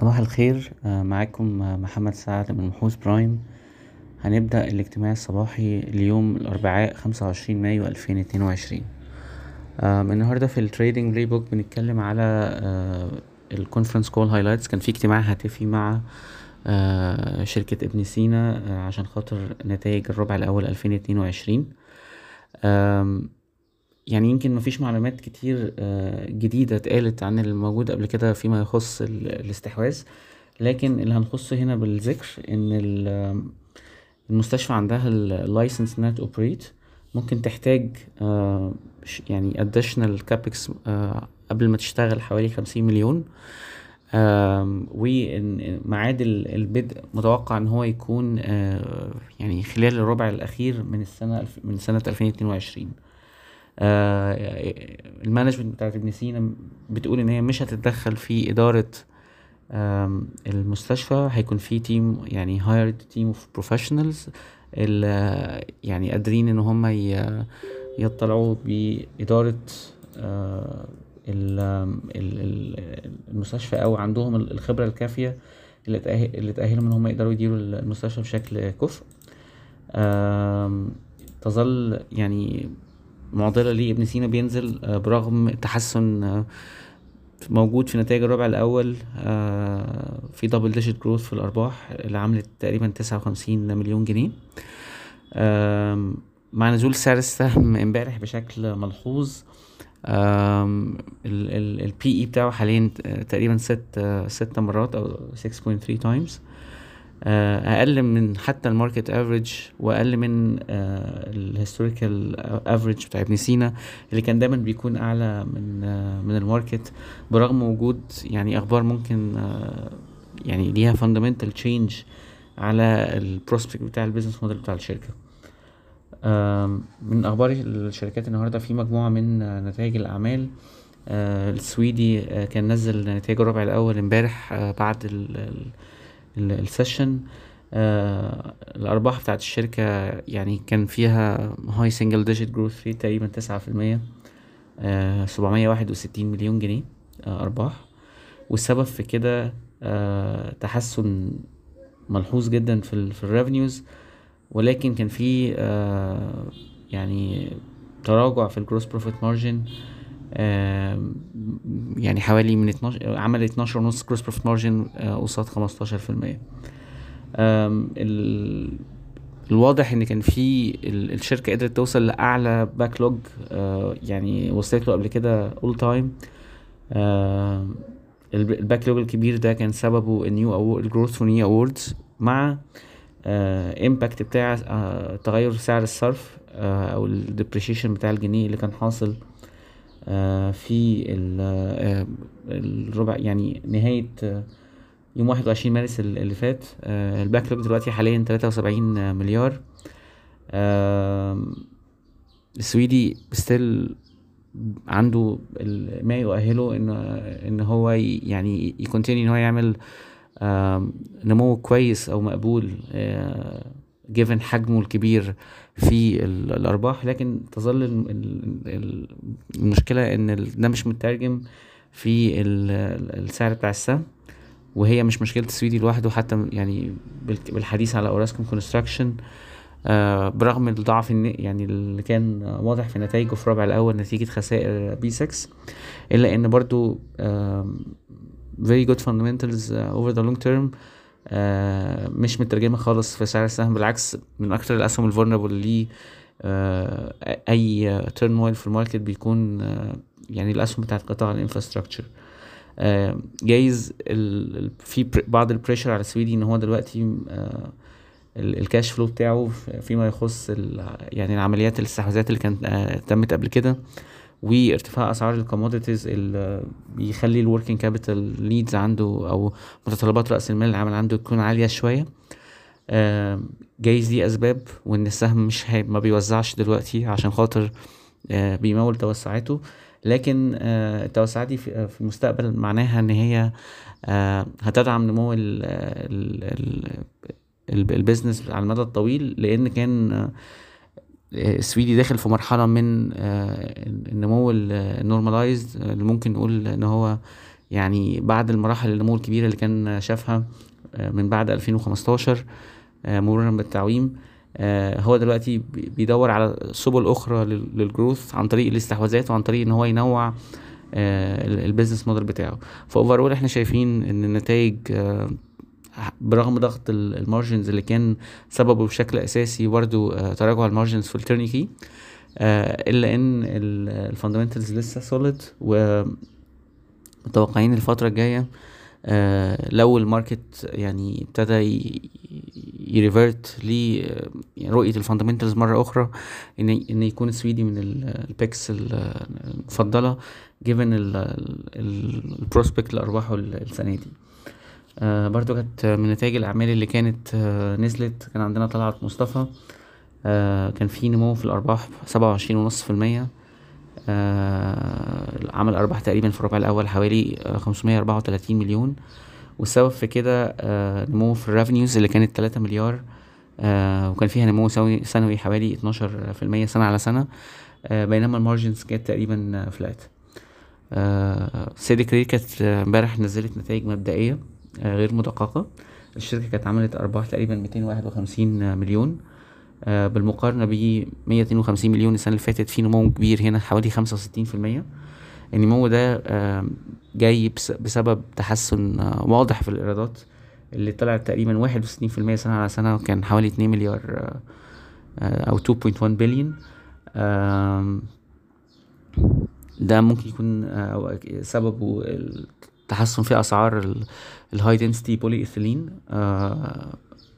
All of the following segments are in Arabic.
صباح الخير. معاكم محمد سعد من بحوث Prime. هنبدأ الاجتماع الصباحي ليوم الأربعاء خمسة وعشرين مايو ألفين اتنين وعشرين. النهاردة في ال trading playbook بنتكلم على ال conference call highlights كان في اجتماع هاتفي مع شركة ابن سينا عشان خاطر نتايج الربع الأول ألفين اتنين وعشرين. يعني يمكن مفيش معلومات كتير جديدة اتقالت عن الموجود قبل كده فيما يخص الاستحواذ. لكن اللي هنخصه هنا بالذكر إن المستشفى عندها ال license إنها operate ممكن تحتاج يعني additional capex قبل ما تشتغل حوالي خمسين مليون. وميعاد البدء متوقع إن هو يكون يعني خلال الربع الأخير من السنة من اتنين وعشرين. ال management بتاعت ابن سينا بتقول إن هي مش هتتدخل في إدارة المستشفى هيكون في team يعني hired team of professionals يعني قادرين إن هم يطلعوا بإدارة المستشفى أو عندهم اللي تأهل اللي تأهلهم إن هم يقدروا يديروا المستشفى بشكل كفء. تظل يعني معضلة ليه ابن سينا بينزل برغم تحسن موجود في نتائج الربع الأول في double digit growth في الأرباح اللي عملت تقريبا تسعة وخمسين مليون جنيه. مع نزول سعر السهم امبارح بشكل ملحوظ. ال P/E بتاعه حاليا تقريبا ست ست مرات أو 6.3 times أقل من حتى ال market average وأقل من ال historical average بتاع ابن سينا اللي كان دايما بيكون أعلى من من ال market. برغم وجود يعني أخبار ممكن يعني ليها fundamental change على ال prospect بتاع ال business model بتاع الشركة. من أخبار الشركات النهارده في مجموعة من نتائج الأعمال. السويدي كان نزل نتائج الربع الأول امبارح بعد ال session آه الأرباح بتاعت الشركة يعني كان فيها high single digit growth rate تقريبا تسعة في المية. سبعمية واحد وستين مليون جنيه آه أرباح. والسبب في كده آه تحسن ملحوظ جدا في ال في ال revenues ولكن كان في آه يعني تراجع في ال gross profit margin يعني حوالي من 12 عمل 12 ونص gross profit margin قصاد 15 في المية. الواضح إن كان في الشركة قدرت توصل لأعلى backlog يعني وصلت له قبل كده all time ال backlog الكبير ده كان سببه ال new ال growth في new awards مع impact بتاع تغير سعر الصرف أو ال depreciation بتاع الجنيه اللي كان حاصل. في الربع يعني نهاية يوم واحد وعشرين مارس اللي فات ال backlog دلوقتي حاليا تلاتة وسبعين مليار. السويدي still عنده ما يؤهله إن إن هو يعني ي continue إن هو يعمل نمو كويس أو مقبول given حجمه الكبير في الأرباح لكن تظل المشكلة إن ده مش مترجم في السعر بتاع السهم وهي مش مشكلة السويدي لوحده حتى يعني بالحديث على أوراسكوم كونستراكشن برغم الضعف يعني اللي كان واضح في نتائجه في الربع الأول نتيجة خسائر بي 6 إلا إن برضو good fundamentals over the long term آه مش مترجمة خالص في سعر السهم بالعكس من أكتر الأسهم ال vulnerable اللي آه أي turmoil في ال market بيكون آه يعني الأسهم بتاعت قطاع ال infrastructure. آه جايز في بعض ال pressure على السويدي إن هو دلوقتي آه ال cash flow بتاعه فيما يخص يعني العمليات الاستحواذات اللي كانت آه تمت قبل كده. وارتفاع أسعار ال commodities اللي بيخلي ال working capital needs عنده أو متطلبات رأس المال العمل عنده تكون عالية شوية. جايز دي أسباب وإن السهم مش هي ما بيوزعش دلوقتي عشان خاطر بيمول توسعاته. لكن التوسعات دي في المستقبل معناها إن هي هتدعم نمو ال business على المدى الطويل لأن كان السويدي داخل في مرحلة من النمو ال normalized اللي ممكن نقول إن هو يعني بعد المراحل النمو الكبيرة اللي كان شافها من بعد ألفين وخمستاشر مرورا بالتعويم. هو دلوقتي بيدور على سبل أخرى لل growth عن طريق الاستحواذات وعن طريق إن هو ينوع ال business model بتاعه. ف overall إحنا شايفين إن النتائج برغم ضغط ال margins اللي كان سببه بشكل أساسي برضه تراجع ال margins في ال turnkey إلا إن ال fundamentals لسه solid و متوقعين الفترة الجاية آه لو ال market يعني ابتدى ي revert لرؤية ال fundamentals مرة أخرى إن إن يكون السويدي من ال picks المفضلة given ال prospect لأرباحه السنة دي. آه برضو كانت من نتائج الأعمال اللي كانت آه نزلت. كان عندنا طلعت مصطفى آه كان في نمو في الأرباح سبعة وعشرين ونص في المية. آه عمل أرباح تقريبا في الربع الأول حوالي خمسمية أربعة وتلاتين مليون. والسبب في كده آه نمو في ال revenues اللي كانت تلاتة مليار آه وكان فيها نمو سنوي, حوالي اتناشر في المية سنة على سنة. آه بينما ال margins كانت تقريبا flat آه سيدي كرير كانت امبارح نزلت نتائج مبدئية. آه غير مدققة. الشركة كانت عملت أرباح تقريبا ميتين واحد وخمسين مليون. آه بالمقارنة ب 152 مليون السنة اللي فاتت في نمو كبير هنا حوالي خمسة وستين في المية. النمو ده آه جاي بسبب تحسن آه واضح في الإيرادات اللي طلعت تقريبا واحد وستين في المية سنة على سنة وكان حوالي اتنين مليار أو two point one billion ده ممكن يكون سببه التحسن في أسعار ال high density polyethylene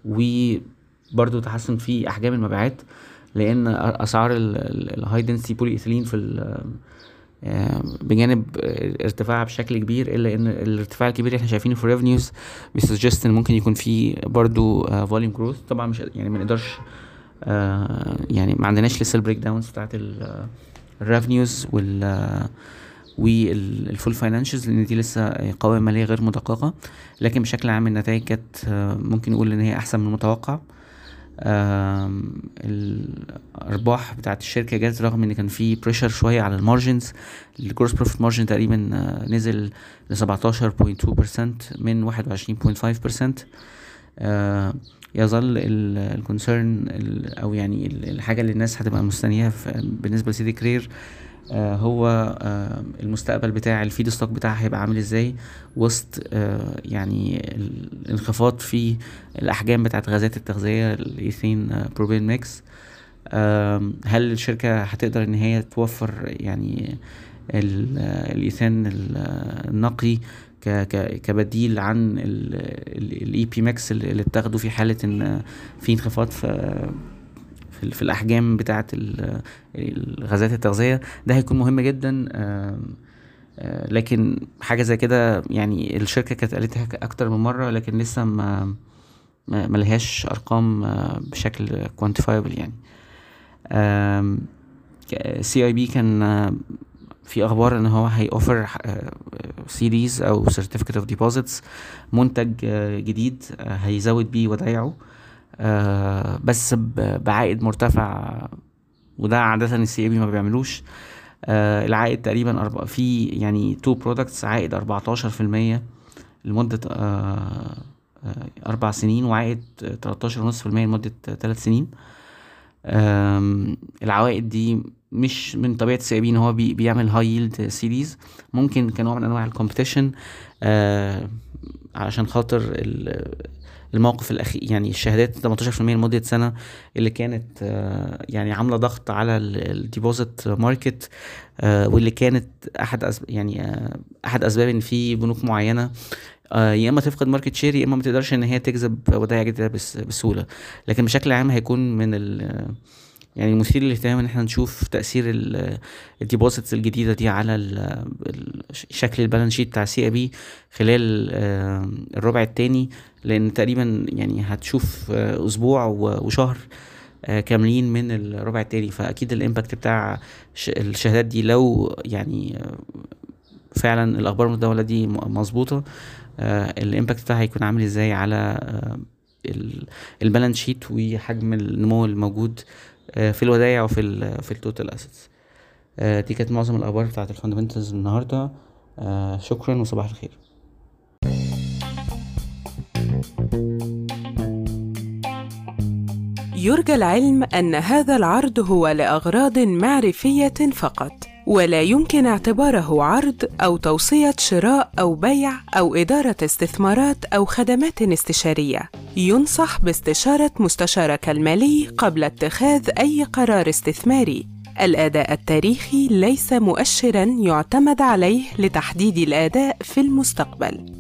و برضو تحسن في أحجام المبيعات لأن أسعار ال high density polyethylene في بجانب ارتفاعها بشكل كبير إلا إن الارتفاع الكبير اللي إحنا شايفينه في ال revenues بي suggest إن ممكن يكون في برضو volume growth طبعا مش يعني ما نقدرش يعني ما عندناش لسه ال breakdowns بتاعت ال revenues وال وال full financials لأن دي لسه قوائم مالية غير مدققة. لكن بشكل عام النتائج كانت ممكن نقول إن هي أحسن من المتوقع. الأرباح بتاعت الشركة جت رغم إن كان في pressure شوية على ال margins. ال gross profit margin تقريبا نزل ل 17.2% من 21.5% يظل ال concern أو يعني الحاجة اللي الناس هتبقى مستنياها بالنسبة لسيدي كرير آه هو آه المستقبل بتاع ال feedstock بتاعها هيبقى عامل إزاي؟ وسط آه يعني الانخفاض في الأحجام بتاعت غازات التغذية ال ethane propane mix. هل الشركة هتقدر إن هي توفر يعني الإيثان النقي كبديل عن ال EP mix اللي بتاخده في حالة إن في انخفاض؟ في في, في الأحجام بتاعة الغازات التغذية ده هيكون مهم جدا لكن حاجة زي كده يعني الشركة كانت قالتها أكتر من مرة لكن لسه ما ما لهاش أرقام بشكل quantifiable يعني. CIB كان في أخبار إن هو هي offer series of certificate of deposits منتج جديد هيزود بيه ودايعه. آه بس بعائد مرتفع وده عادة ال CIB ما بيعملوش. آه العائد تقريبا أربع في يعني two products عائد أربعتاشر في المية لمدة آه أربع سنين وعائد تلاتاشر ونص في المية لمدة تلات سنين. العوائد دي مش من طبيعة ال CIB هو بيعمل high yield series ممكن كنوع من أنواع ال competition علشان خاطر الموقف الاخير يعني الشهادات 18% لمدة سنة اللي كانت يعني عاملة ضغط على ال deposit market واللي كانت أحد أسب... يعني أحد أسباب إن في بنوك معينة يا إما تفقد market share يا إما ما تقدرش إن هي تجذب ودائع جديدة بسهولة. لكن بشكل عام هيكون من ال يعني مثير للاهتمام إن إحنا نشوف تأثير ال deposits الجديدة دي على شكل ال balance sheet بتاع CIB خلال الربع الثاني لأن تقريبا يعني هتشوف أسبوع وشهر كاملين من الربع التاني. فأكيد ال impact بتاع الشهادات دي لو يعني فعلا الأخبار المتداولة دي مظبوطة ال impact بتاعها هيكون عامل إزاي على ال balance sheet وحجم النمو الموجود في الودائع وفي ال في ال total assets دي كانت معظم الأخبار بتاعت ال fundamentals النهارده. آه شكرا وصباح الخير. يرجى العلم أن هذا العرض هو لأغراض معرفية فقط ولا يمكن اعتباره عرض أو توصية شراء أو بيع أو إدارة استثمارات أو خدمات استشارية. ينصح باستشارة مستشارك المالي قبل اتخاذ أي قرار استثماري. الأداء التاريخي ليس مؤشرا يعتمد عليه لتحديد الأداء في المستقبل.